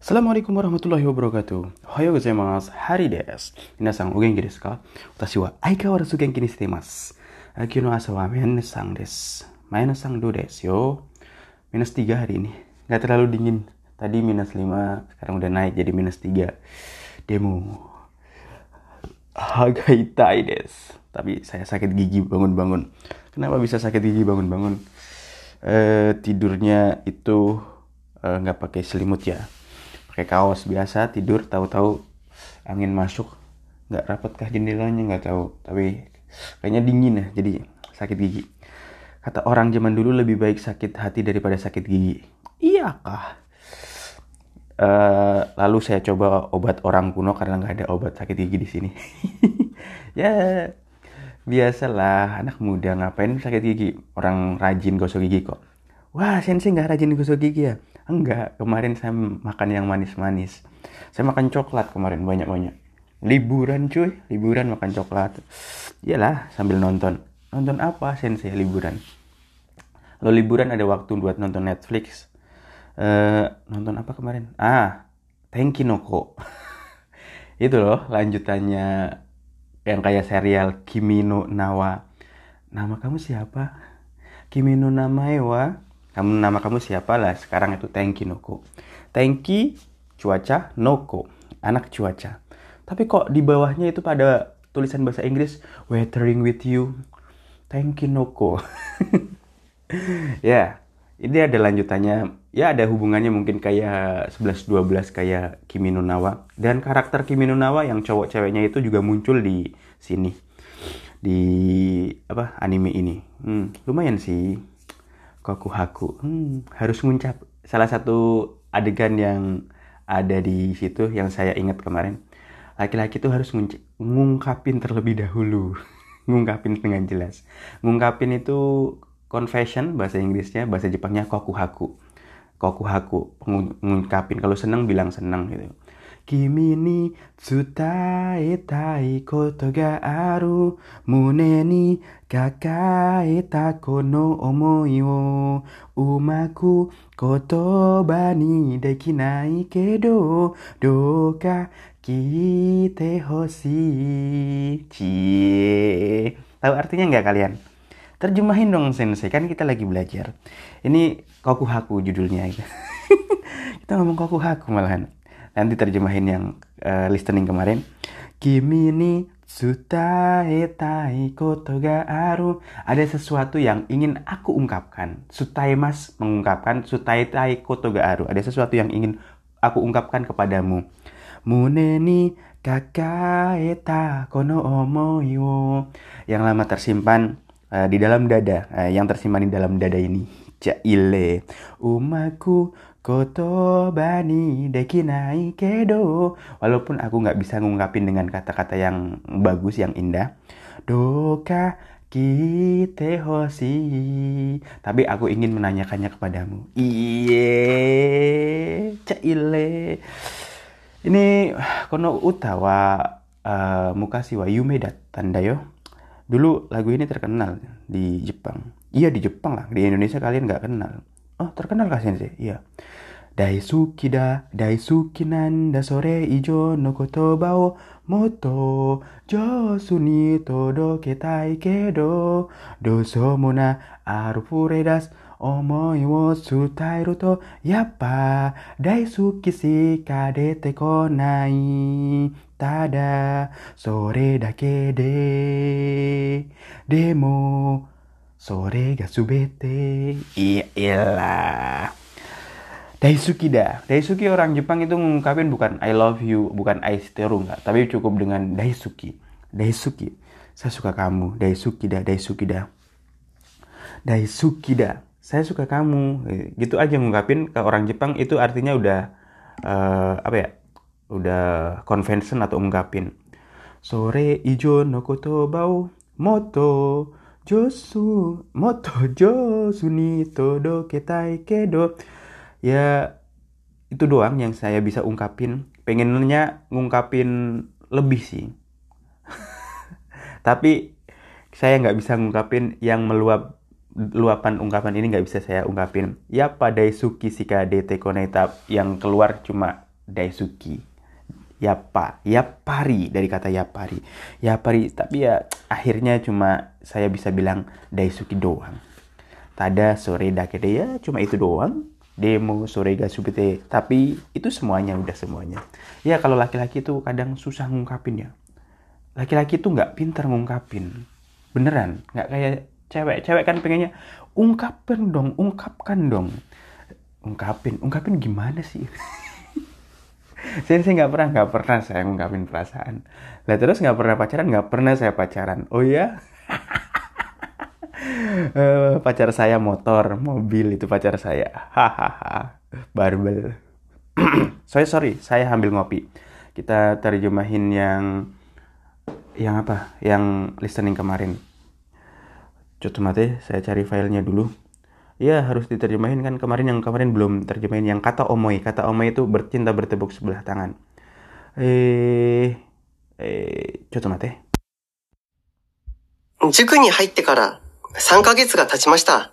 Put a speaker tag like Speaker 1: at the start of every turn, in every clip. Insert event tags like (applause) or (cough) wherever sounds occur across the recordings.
Speaker 1: Assalamualaikum warahmatullahi wabarakatuh. Ohayo gozaimasu. Hari desu. Minasan o genki desu ka? Watashi wa aikawarazu genki ni shite imasu. Aki no asa wa minus sang desu. Minus sang do desu yo. Minus 3 hari ini. Gak terlalu dingin. Tadi minus 5, sekarang udah naik jadi minus 3. Demo. Hagaitai desu. Tapi saya sakit gigi bangun-bangun. Kenapa bisa sakit gigi bangun-bangun? Eh, tidurnya itu eh, nggak pakai selimut ya pakai kaos. Biasa tidur tahu-tahu angin masuk. Nggak rapat kah jendelanya nggak tahu. Tapi kayaknya dingin ya jadi sakit gigi. Kata orang zaman dulu lebih baik sakit hati daripada sakit gigi. Iyakah? Uh, lalu saya coba obat orang kuno karena nggak ada obat sakit gigi di sini. (laughs) Ya biasalah anak muda ngapain sakit gigi? Orang rajin gosok gigi kok. Wah sensei nggak rajin gosok gigi ya Enggak, kemarin saya makan yang manis-manis. Saya makan coklat kemarin banyak-banyak. Liburan cuy, liburan makan coklat. Iyalah, sambil nonton. Nonton apa sensei liburan? Lo liburan ada waktu buat nonton Netflix. Uh, nonton apa kemarin? Ah, Tenki Noko. (laughs) Itu loh lanjutannya yang kayak serial Kimi no Nawa. Nama kamu siapa? Kimi no Namaewa kamu nama kamu siapa lah sekarang itu Tenki Noko. Tenki cuaca Noko. Anak cuaca. Tapi kok di bawahnya itu pada tulisan bahasa Inggris weathering with you. Tenki Noko. (laughs) Ya ini ada lanjutannya. Ya ada hubungannya mungkin kayak 11-12 kayak Kimi no Nawa. Dan karakter Kimi no Nawa yang cowok ceweknya itu juga muncul di sini. Di apa anime ini. Hmm, lumayan sih Kokuhaku. Hmm, harus ngucap. Salah satu adegan yang ada di situ yang saya ingat kemarin. Laki-laki itu harus ngungkapin terlebih dahulu. (laughs) ngungkapin dengan jelas. Ngungkapin itu confession bahasa Inggrisnya, bahasa Jepangnya kokuhaku. Kokuhaku, ngungkapin kalau senang bilang senang gitu. Kimi ni tsutaetai koto ga aru. Mune ni kakaeta kono omoi wo. Umaku kotoba ni dekinai kedo. Doka kite hoshi. Cie. Tahu artinya nggak kalian? Terjemahin dong sensei, kan kita lagi belajar. Ini kokuhaku judulnya (laughs) Kita ngomong kokuhaku malahan nanti terjemahin yang uh, listening kemarin. Kimi ni sutaetai koto ga aru. Ada sesuatu yang ingin aku ungkapkan. Sutai mas mengungkapkan sutaetai koto ga aru. Ada sesuatu yang ingin aku ungkapkan kepadamu. Mune ni kakaeta kono omoi wo. Yang lama tersimpan uh, di dalam dada. Uh, yang tersimpan di dalam dada ini. Jaile umaku Koto bani dekinai kedo. Walaupun aku nggak bisa ngungkapin dengan kata-kata yang bagus, yang indah. Doka kite hoshi. Tapi aku ingin menanyakannya kepadamu. Iye Caile. Ini kono utawa uh, mukasi wa yume tanda yo. Dulu lagu ini terkenal di Jepang. Iya di Jepang lah, di Indonesia kalian nggak kenal Oh, terkenal kah sensei? Iya. Daisuki da, daisuki nanda sore ijo no kotoba o moto josu ni todoketai kedo. Doso mo na aru furedas omoi wo sutairu to yappa daisuki shi kadete konai. Tada sore dake de. Demo Sore ga subete. Iya, iyalah. Daisuki dah. Daisuki orang Jepang itu mengungkapin bukan I love you, bukan I steru enggak, tapi cukup dengan Daisuki. Daisuki. Saya suka kamu. Daisuki dah, Daisuki dah. Daisuki dah. Saya suka kamu. Gitu aja ngungkapin ke orang Jepang itu artinya udah uh, apa ya? Udah convention atau ungkapin. Sore ijo no koto bau moto Josu moto Josu ni todo ketai kedo. Ya itu doang yang saya bisa ungkapin. Pengennya ngungkapin lebih sih. (laughs) Tapi saya nggak bisa ngungkapin yang meluap luapan ungkapan ini nggak bisa saya ungkapin. Ya pada Suki Sika DT Koneta yang keluar cuma Daisuki. Yapa, Yapari dari kata Yapari. Yapari, tapi ya akhirnya cuma saya bisa bilang Daisuki doang. Tada sore dakede ya cuma itu doang. Demo sore ga subite. Tapi itu semuanya udah semuanya. Ya kalau laki-laki tuh kadang susah ngungkapin ya. Laki-laki tuh nggak pintar ngungkapin. Beneran, nggak kayak cewek. Cewek kan pengennya ungkapin dong, ungkapkan dong. Ungkapin, ungkapin gimana sih? (laughs) saya saya nggak pernah nggak pernah saya ngungkapin perasaan. Lah terus nggak pernah pacaran? Nggak pernah saya pacaran. Oh ya uh, (laughs) pacar saya motor mobil itu pacar saya. Hahaha barbel. (clears throat) Sorry sorry saya ambil ngopi. Kita terjemahin yang yang apa? Yang listening kemarin. Coba mate saya cari filenya dulu ya harus diterjemahin kan kemarin yang kemarin belum terjemahin yang kata omoi kata omoi itu bercinta bertepuk sebelah tangan eh eh ちょっと待って
Speaker 2: 塾に入ってから3ヶ月が経ちました。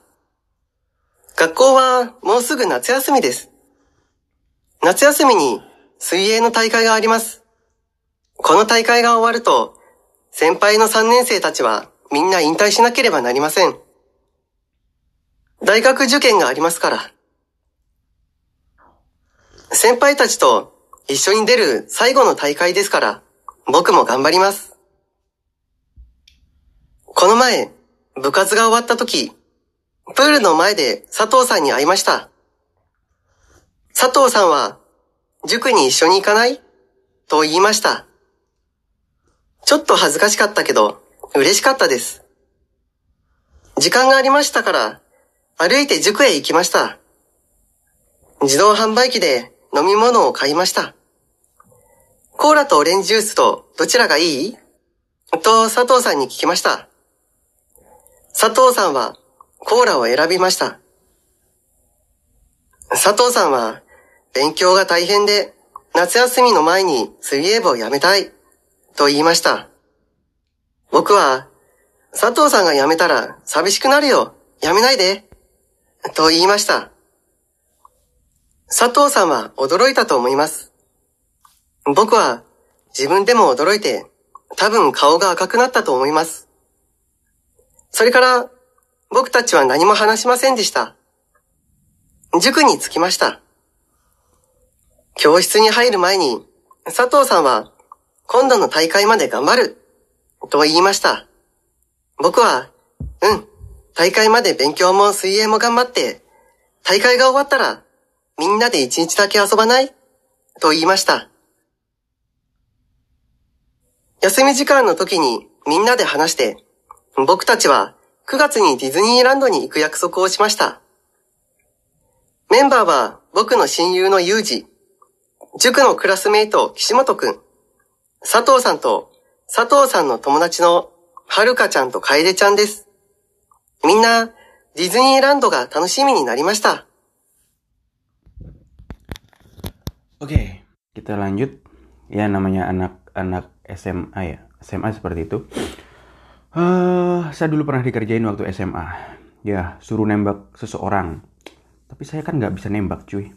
Speaker 2: 学校はもうすぐ夏休みです。夏休みに水泳の大会があります。この大会が終わると、先輩の3年生たちはみんな引退しなければなりません。 大学受験がありますから。先輩たちと一緒に出る最後の大会ですから、僕も頑張ります。この前、部活が終わった時、プールの前で佐藤さんに会いました。佐藤さんは、塾に一緒に行かない？と言いました。ちょっと恥ずかしかったけど、嬉しかったです。時間がありましたから、歩いて塾へ行きました。自動販売機で飲み物を買いました。コーラとオレンジジュースとどちらがいい？と佐藤さんに聞きました。佐藤さんはコーラを選びました。佐藤さんは勉強が大変で夏休みの前に水泳部を辞めたいと言いました。僕は佐藤さんが辞めたら寂しくなるよ。辞めないで。と言いました。佐藤さんは驚いたと思います。僕は自分でも驚いて多分顔が赤くなったと思います。それから、僕たちは何も話しませんでした。塾に着きました。教室に入る前に、佐藤さんは、今度の大会まで頑張る、と言いました。僕は、うん、大会まで勉強も水泳も頑張って、大会が終わったら、みんなで一日だけ遊ばない？と言いました。休み時間の時にみんなで話して、僕たちは9月にディズニーランドに行く約束をしました。メンバーは僕の親友のユージ、塾のクラスメイト岸本くん、佐藤さんと佐藤さんの友達のはるかちゃんと楓ちゃんです。みんなディズニーランドが楽しみになりました。
Speaker 1: Oke, kita lanjut. Ya namanya anak-anak SMA ya. SMA seperti itu. Eh, saya dulu pernah dikerjain waktu SMA. Ya, suruh nembak seseorang. Tapi saya kan nggak bisa nembak, cuy.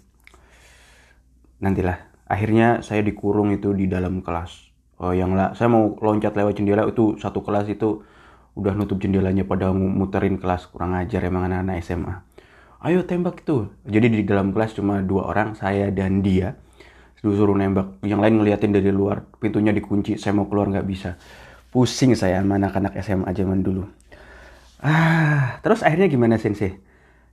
Speaker 1: Nantilah. Akhirnya saya dikurung itu di dalam kelas. Oh, yang lah, saya mau loncat lewat jendela itu satu kelas itu udah nutup jendelanya pada muterin kelas kurang ajar emang anak-anak SMA. Ayo tembak itu. Jadi di dalam kelas cuma dua orang, saya dan dia. Disuruh nembak. Yang lain ngeliatin dari luar pintunya dikunci saya mau keluar nggak bisa. Pusing saya sama anak-anak SMA zaman dulu. Ah terus akhirnya gimana sensei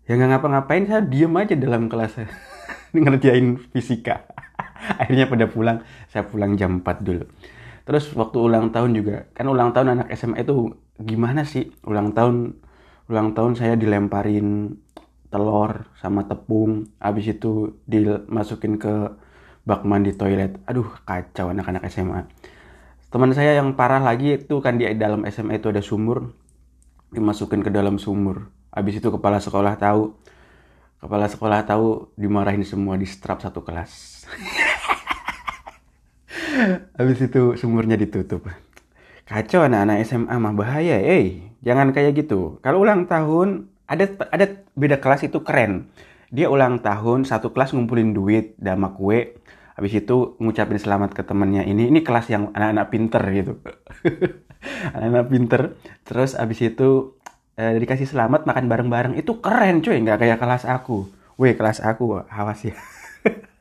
Speaker 1: ya nggak ngapa-ngapain saya diem aja dalam kelas. (laughs) Ngerjain fisika. (laughs) Akhirnya pada pulang saya pulang jam 4 dulu. Terus waktu ulang tahun juga kan ulang tahun anak SMA itu gimana sih ulang tahun ulang tahun saya dilemparin telur sama tepung habis itu dimasukin ke bak mandi toilet. Aduh, kacau anak-anak SMA. Teman saya yang parah lagi itu kan di dalam SMA itu ada sumur. Dimasukin ke dalam sumur. Habis itu kepala sekolah tahu. Kepala sekolah tahu dimarahin semua di strap satu kelas. (laughs) Habis itu sumurnya ditutup. Kacau anak-anak SMA mah bahaya, eh. Jangan kayak gitu. Kalau ulang tahun ada ada beda kelas itu keren. Dia ulang tahun satu kelas ngumpulin duit sama kue. Habis itu ngucapin selamat ke temennya ini ini kelas yang anak-anak pinter gitu. (laughs) Anak-anak pinter. Terus habis itu eh, dikasih selamat makan bareng-bareng. Itu keren cuy. Nggak kayak kelas aku. Weh kelas aku awas ya.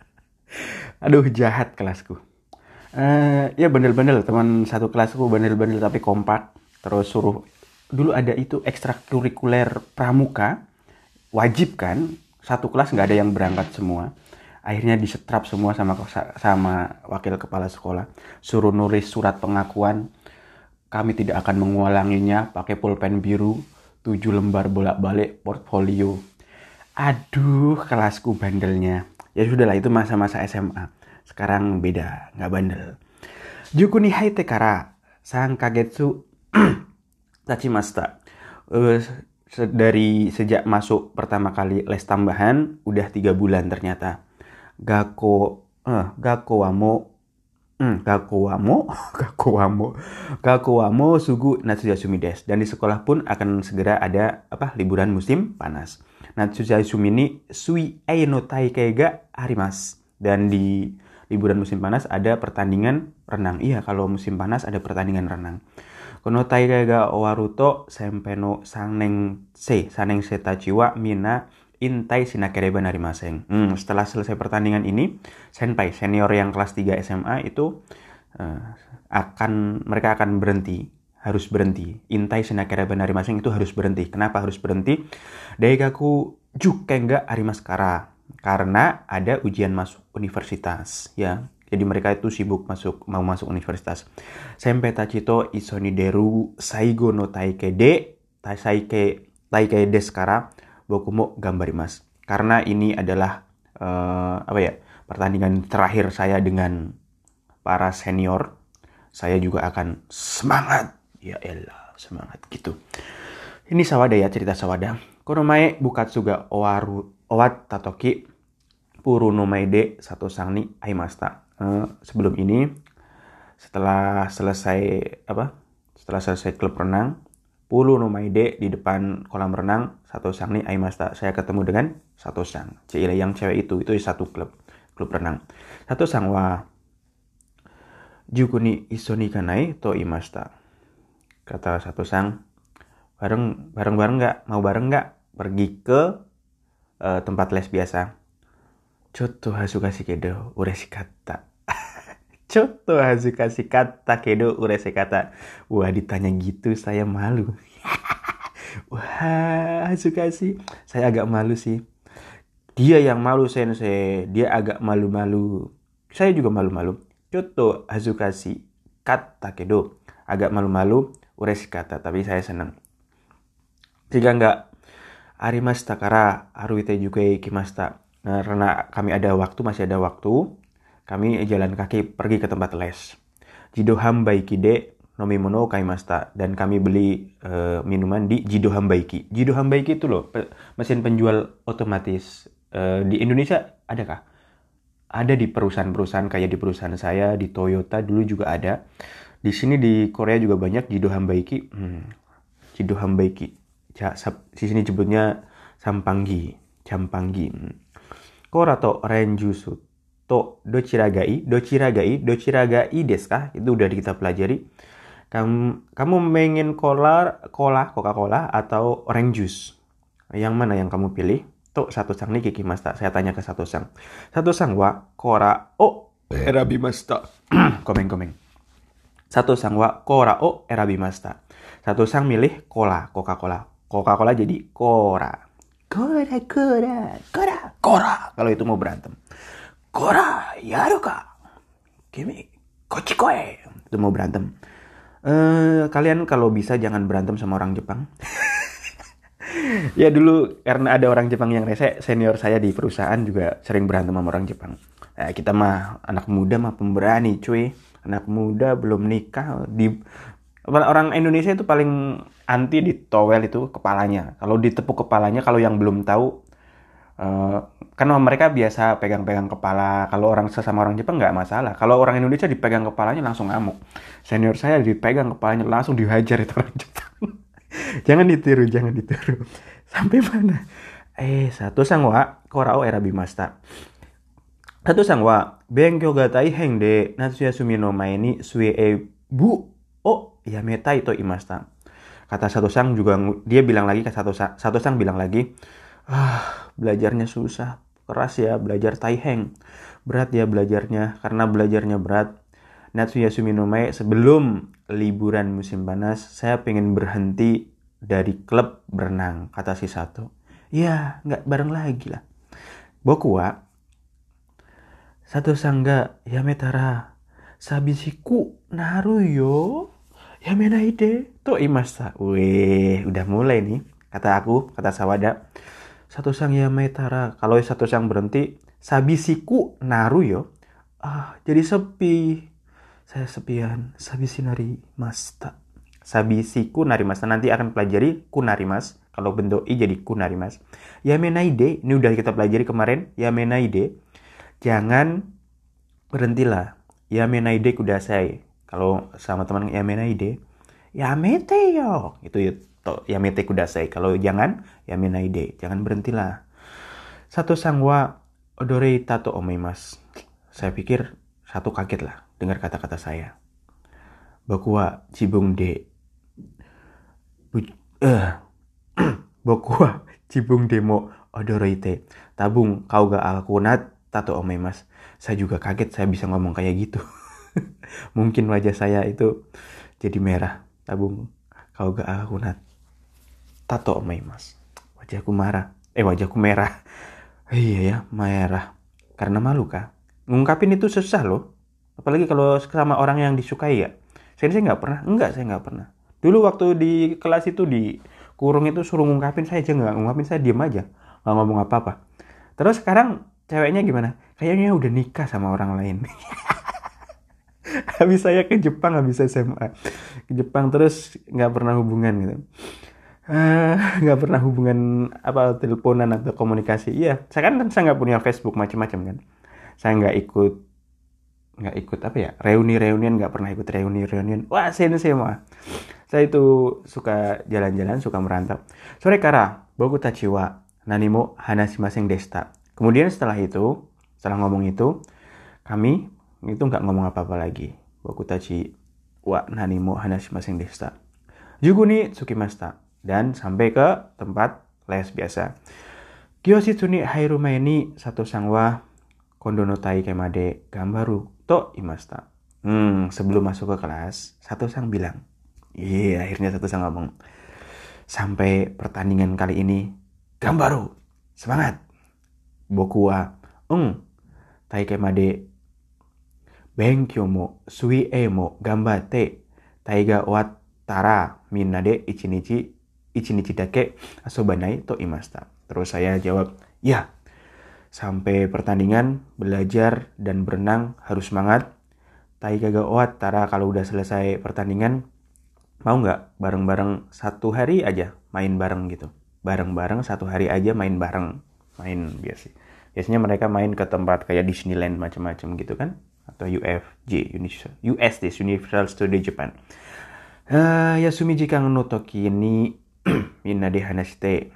Speaker 1: (laughs) Aduh jahat kelasku eh ya bener-bener teman satu kelasku bener-bener tapi kompak. Terus suruh dulu ada itu ekstrakurikuler pramuka. Wajib kan? Satu kelas nggak ada yang berangkat semua. Akhirnya disetrap semua sama sama wakil kepala sekolah. Suruh nulis surat pengakuan. Kami tidak akan mengulanginya. Pakai pulpen biru. Tujuh lembar bolak-balik portfolio. Aduh kelasku bandelnya. Ya sudahlah itu masa-masa SMA sekarang beda, nggak bandel. Juku ni hai tekara, sang kagetsu (clears throat) tachimasta. Uh, eh, dari sejak masuk pertama kali les tambahan udah tiga bulan ternyata gako eh, gako wamo hmm, gako (laughs) wamo gako wamo gako wamo sugu Natsuyasumi des dan di sekolah pun akan segera ada apa liburan musim panas Natsuyasumi ini sui aino tai keiga harimas dan di liburan musim panas ada pertandingan renang. Iya, kalau musim panas ada pertandingan renang. Kono taikei ga owaruto sempeno saneng se, saneng se tachiwa mina Intai Sinakereba Narimaseng. Hmm, setelah selesai pertandingan ini, senpai senior yang kelas 3 SMA itu uh, akan mereka akan berhenti, harus berhenti. Intai Sinakereba Narimaseng itu harus berhenti. Kenapa harus berhenti? Daigaku Jukenga Arimaskara. Karena ada ujian masuk universitas, ya. Jadi mereka itu sibuk masuk mau masuk universitas. Senpai Tachito Isonideru Saigo no Taike de Taike Taike Deskara Bokumo Gambarimas. Karena ini adalah uh, apa ya pertandingan terakhir saya dengan para senior, saya juga akan semangat. Ya elah, semangat gitu. Ini Sawada ya cerita Sawada. Konomae Bukatsuga Owaru Owat Tatoki Puru no Maede Satu Sangni Aimasta. Uh, sebelum ini setelah selesai apa? Setelah selesai klub renang, Pulu no Maide di depan kolam renang satu sang nih Aimasta. Saya ketemu dengan satu sang. Cile yang cewek itu itu satu klub klub renang. Satu sang wa Jukuni isoni kanai to imasta. Kata satu sang bareng bareng bareng nggak mau bareng nggak pergi ke uh, tempat les biasa. Choto hasukasi kedo uresi kata (laughs) Coto Hazukasi kata kedo urese kata. Wah ditanya gitu saya malu. (laughs) Wah Hazukasi saya agak malu sih. Dia yang malu sensei. Dia agak malu-malu. Saya juga malu-malu. Coto Hazukasi kata kedo. Agak malu-malu urese kata. Tapi saya senang. Jika enggak Arimasta kara Haruite juga ikimasta. Nah, karena kami ada waktu, masih ada waktu, kami jalan kaki pergi ke tempat les. Jidoham Baikide Nomimono Kaimasta dan kami beli uh, minuman di Jidoham Baiki. Jidoham Baiki itu loh mesin penjual otomatis uh, di Indonesia adakah? Ada di perusahaan-perusahaan kayak di perusahaan saya di Toyota dulu juga ada. Di sini di Korea juga banyak Jidoham Baiki. Hmm. Jidoham Baiki. Di sini sebutnya Sampanggi, Campanggi. Hmm. Korato Renjusut to dochiragai, dochiragai, dochiragai deskah itu udah kita pelajari. Kamu kamu pengen cola, cola, Coca-Cola atau orange juice? Yang mana yang kamu pilih? To satu sang nih Kiki Masta. Saya tanya ke satu sang. Satu sang wa kora o erabi masta. (clears throat) komeng komeng. Satu sang wa kora o erabi masta. Satu sang milih cola, Coca-Cola. Coca-Cola jadi kora. Kora, kora, kora, kora. Kalau itu mau berantem. Kora, yaruka. Kimi, kochi koe. Itu mau berantem. Uh, kalian kalau bisa jangan berantem sama orang Jepang. (laughs) ya dulu karena ada orang Jepang yang rese, senior saya di perusahaan juga sering berantem sama orang Jepang. Nah, kita mah anak muda mah pemberani cuy. Anak muda belum nikah di orang Indonesia itu paling anti di towel itu kepalanya. Kalau ditepuk kepalanya kalau yang belum tahu Uh, kan mereka biasa pegang-pegang kepala. Kalau orang sesama orang Jepang nggak masalah. Kalau orang Indonesia dipegang kepalanya langsung ngamuk. Senior saya dipegang kepalanya langsung dihajar itu orang (laughs) Jepang. jangan ditiru, jangan ditiru. (laughs) Sampai mana? Eh, satu sang wa korao era bimasta. satu sang wa benkyo ga taiheng de natsuyasumi no mae ni sue e bu oh yametai to imasta kata satu sang juga dia bilang lagi ke satu satu sang bilang lagi ah belajarnya susah keras ya belajar taiheng berat ya belajarnya karena belajarnya berat. Natsuya Suminomai sebelum liburan musim panas saya pengen berhenti dari klub berenang kata si satu. Ya nggak bareng lagi lah. Boku wa satu sangga ya metara sabisiku naru ya menaide to imasta weh udah mulai nih kata aku kata sawada. Satu sang ya metara kalau satu sang berhenti sabisiku naru yo. Ah jadi sepi. Saya sepian. Sabisi nari masta sabisi kunari mas. Nanti akan pelajari kunari mas. Kalau bentuk i jadi kunari mas. Yamenaide ini udah kita pelajari kemarin. Yamenaide jangan berhentilah. Yamenaide kudasai kalau sama teman yamenaide yamete yo itu ya yamete kudasai kalau jangan yamenaide jangan berhentilah satu sangwa odore tato omemas saya pikir satu kaget lah dengar kata-kata saya. Bokuwa cibung de. Bu, (clears throat) uh, Bokuwa cibung demo odoroite. Tabung kau gak akunat tato omemas. Saya juga kaget saya bisa ngomong kayak gitu. (laughs) (laughs) Mungkin wajah saya itu jadi merah. Tabung kau gak akunat tato omemas. Wajahku marah. Eh wajahku merah. (laughs) Iya ya, merah. Karena malu kah? Ngungkapin itu susah loh apalagi kalau sama orang yang disukai ya saya saya nggak pernah enggak saya nggak pernah dulu waktu di kelas itu di kurung itu suruh ngungkapin saya aja nggak ngungkapin saya diem aja nggak ngomong apa apa terus sekarang ceweknya gimana kayaknya udah nikah sama orang lain (laughs) (laughs) habis saya ke Jepang habis SMA ke Jepang terus nggak pernah hubungan gitu. Eh, nggak uh, pernah hubungan apa teleponan atau komunikasi. Iya saya kan saya nggak punya Facebook macam-macam kan. Saya nggak ikut nggak ikut apa ya reuni reunian nggak pernah ikut reuni reunian wah sensei mah. Saya itu suka jalan-jalan suka merantau. Sore kara boku tachiwa nanimo hanashimasen desta kemudian setelah itu setelah ngomong itu kami itu nggak ngomong apa-apa lagi. Boku tachi wa nanimo hanashimasen desta juguni tsukimasta dan sampai ke tempat les biasa. Kyoshi ni hairu ni satu sangwa kondono tai kemade gambaru to imasta. Hmm, sebelum masuk ke kelas, satu sang bilang, iya yeah, akhirnya satu sang ngomong, sampai pertandingan kali ini, gambaru, semangat. Boku wa, eng, taike made, benkyou mo, sui e mo, gambate, taiga tara, minade ichinichi, ichinichi dake, asobanai to imasta. Terus saya jawab, ya, Sampai pertandingan, belajar dan berenang harus semangat. Tai kagak oat, Tara kalau udah selesai pertandingan, mau nggak bareng-bareng satu hari aja main bareng gitu. Bareng-bareng satu hari aja main bareng. Main biasa. Biasanya mereka main ke tempat kayak Disneyland macam-macam gitu kan atau UFJ USD Universal Studio Japan. Uh, Yasumi Jikang no Toki ni (clears throat) Minade Hanashite.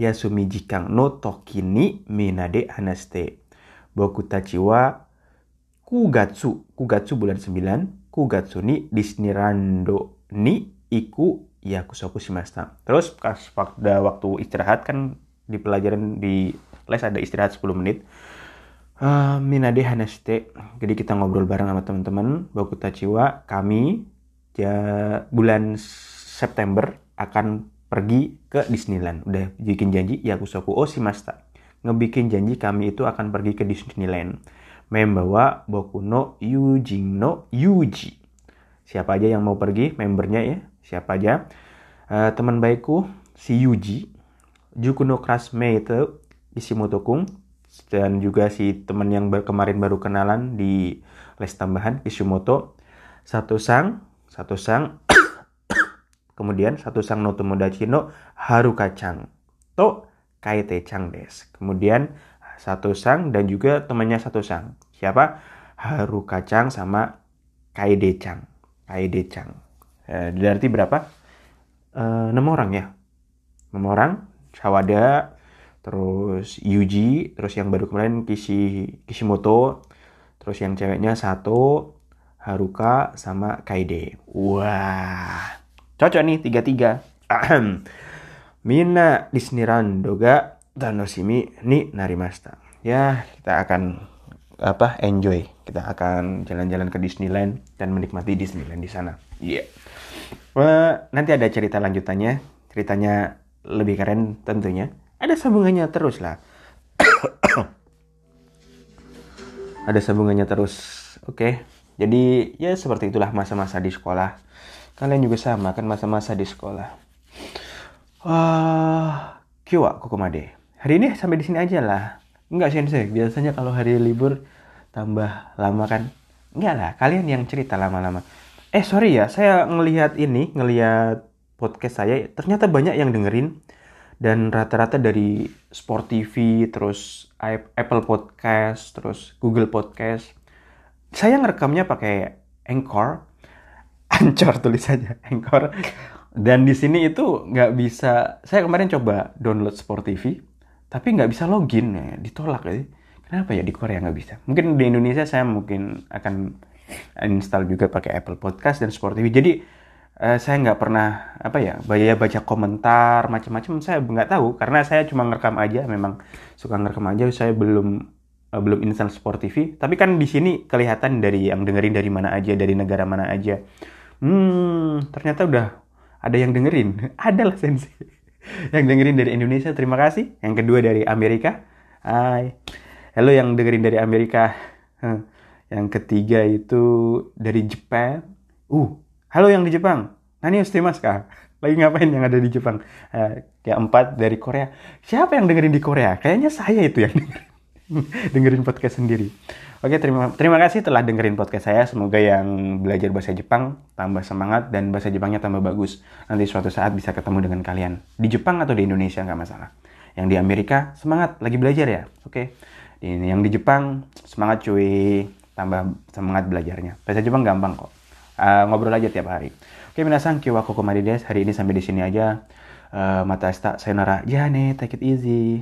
Speaker 1: Yasumi Jikang no Toki ni Minade Hanashite. Boku tachi wa Kugatsu Kugatsu bulan 9 Kugatsu ni Disney Rando ni Iku Yakusoku shimashita. Terus pas waktu istirahat kan di pelajaran di les ada istirahat 10 menit. Uh, minade hanashite. Jadi kita ngobrol bareng sama teman-teman. Boku Tachiwa, kami ya, bulan September akan pergi ke Disneyland. Udah bikin janji ya Yakusoku Oshimashita. Ngebikin janji kami itu akan pergi ke Disneyland. Membawa Boku no Yujin no Yuji. Siapa aja yang mau pergi, membernya ya. Siapa aja. Uh, teman baikku, si Yuji. Juku no classmate Ishimoto Kung. Dan juga si teman yang ber kemarin baru kenalan di les tambahan, Kishimoto. Satu sang, satu sang (coughs) Kemudian satu sang no tomodachi no haru kacang. To kaite chang des. Kemudian satu sang dan juga temannya satu sang. Siapa? Haru kacang sama kaide chang. Kaide chang. Eh, berarti berapa? Eh, 6 orang ya. 6 orang. Sawada terus Yuji, terus yang baru kemarin Kishi Kishimoto, terus yang ceweknya Sato, Haruka, sama Kaide. Wah, cocok nih tiga-tiga. (clears throat) Mina Disneyland Doga Tanoshimi ni narimashita. Ya, kita akan apa enjoy. Kita akan jalan-jalan ke Disneyland dan menikmati Disneyland di sana. Iya. Yeah. nanti ada cerita lanjutannya. Ceritanya lebih keren tentunya. Ada sambungannya terus lah. (coughs) ada sambungannya terus. Oke. Okay. Jadi ya seperti itulah masa-masa di sekolah. Kalian juga sama kan masa-masa di sekolah. Wah, uh, koko made. Hari ini sampai di sini aja lah. Enggak sensei, biasanya kalau hari libur tambah lama kan. Enggak lah, kalian yang cerita lama-lama. Eh sorry ya, saya ngelihat ini, ngelihat podcast saya, ternyata banyak yang dengerin. Dan rata-rata dari Sport TV, terus Apple Podcast, terus Google Podcast. Saya ngerekamnya pakai Anchor. (laughs) Anchor tulisannya, Anchor dan di sini itu nggak bisa saya kemarin coba download Sport TV tapi nggak bisa login ya ditolak ya kenapa ya di Korea nggak bisa mungkin di Indonesia saya mungkin akan install juga pakai Apple Podcast dan Sport TV jadi uh, saya nggak pernah apa ya bayar baca komentar macam-macam. Saya nggak tahu karena saya cuma ngerekam aja memang suka ngerekam aja. Saya belum uh, belum install Sport TV tapi kan di sini kelihatan dari yang dengerin dari mana aja dari negara mana aja. Hmm ternyata udah ada yang dengerin. (laughs) Ada lah sensei (laughs) yang dengerin dari Indonesia terima kasih. Yang kedua dari Amerika. Hai. Halo yang dengerin dari Amerika. Yang ketiga itu dari Jepang. Uh halo yang di Jepang Nani Ustimas kah lagi ngapain yang ada di Jepang uh, yang empat dari Korea siapa yang dengerin di Korea kayaknya saya itu yang (laughs) dengerin dengerin podcast sendiri. Oke, terima terima kasih telah dengerin podcast saya. Semoga yang belajar bahasa Jepang tambah semangat dan bahasa Jepangnya tambah bagus. Nanti suatu saat bisa ketemu dengan kalian di Jepang atau di Indonesia nggak masalah. Yang di Amerika semangat lagi belajar ya. Oke. Yang di Jepang semangat cuy, tambah semangat belajarnya. Bahasa Jepang gampang kok. Uh, ngobrol aja tiap hari. Oke, minasan kiwa koko marides. Hari ini sampai di sini aja. Uh, mata esta sayonara. Nih, take it easy.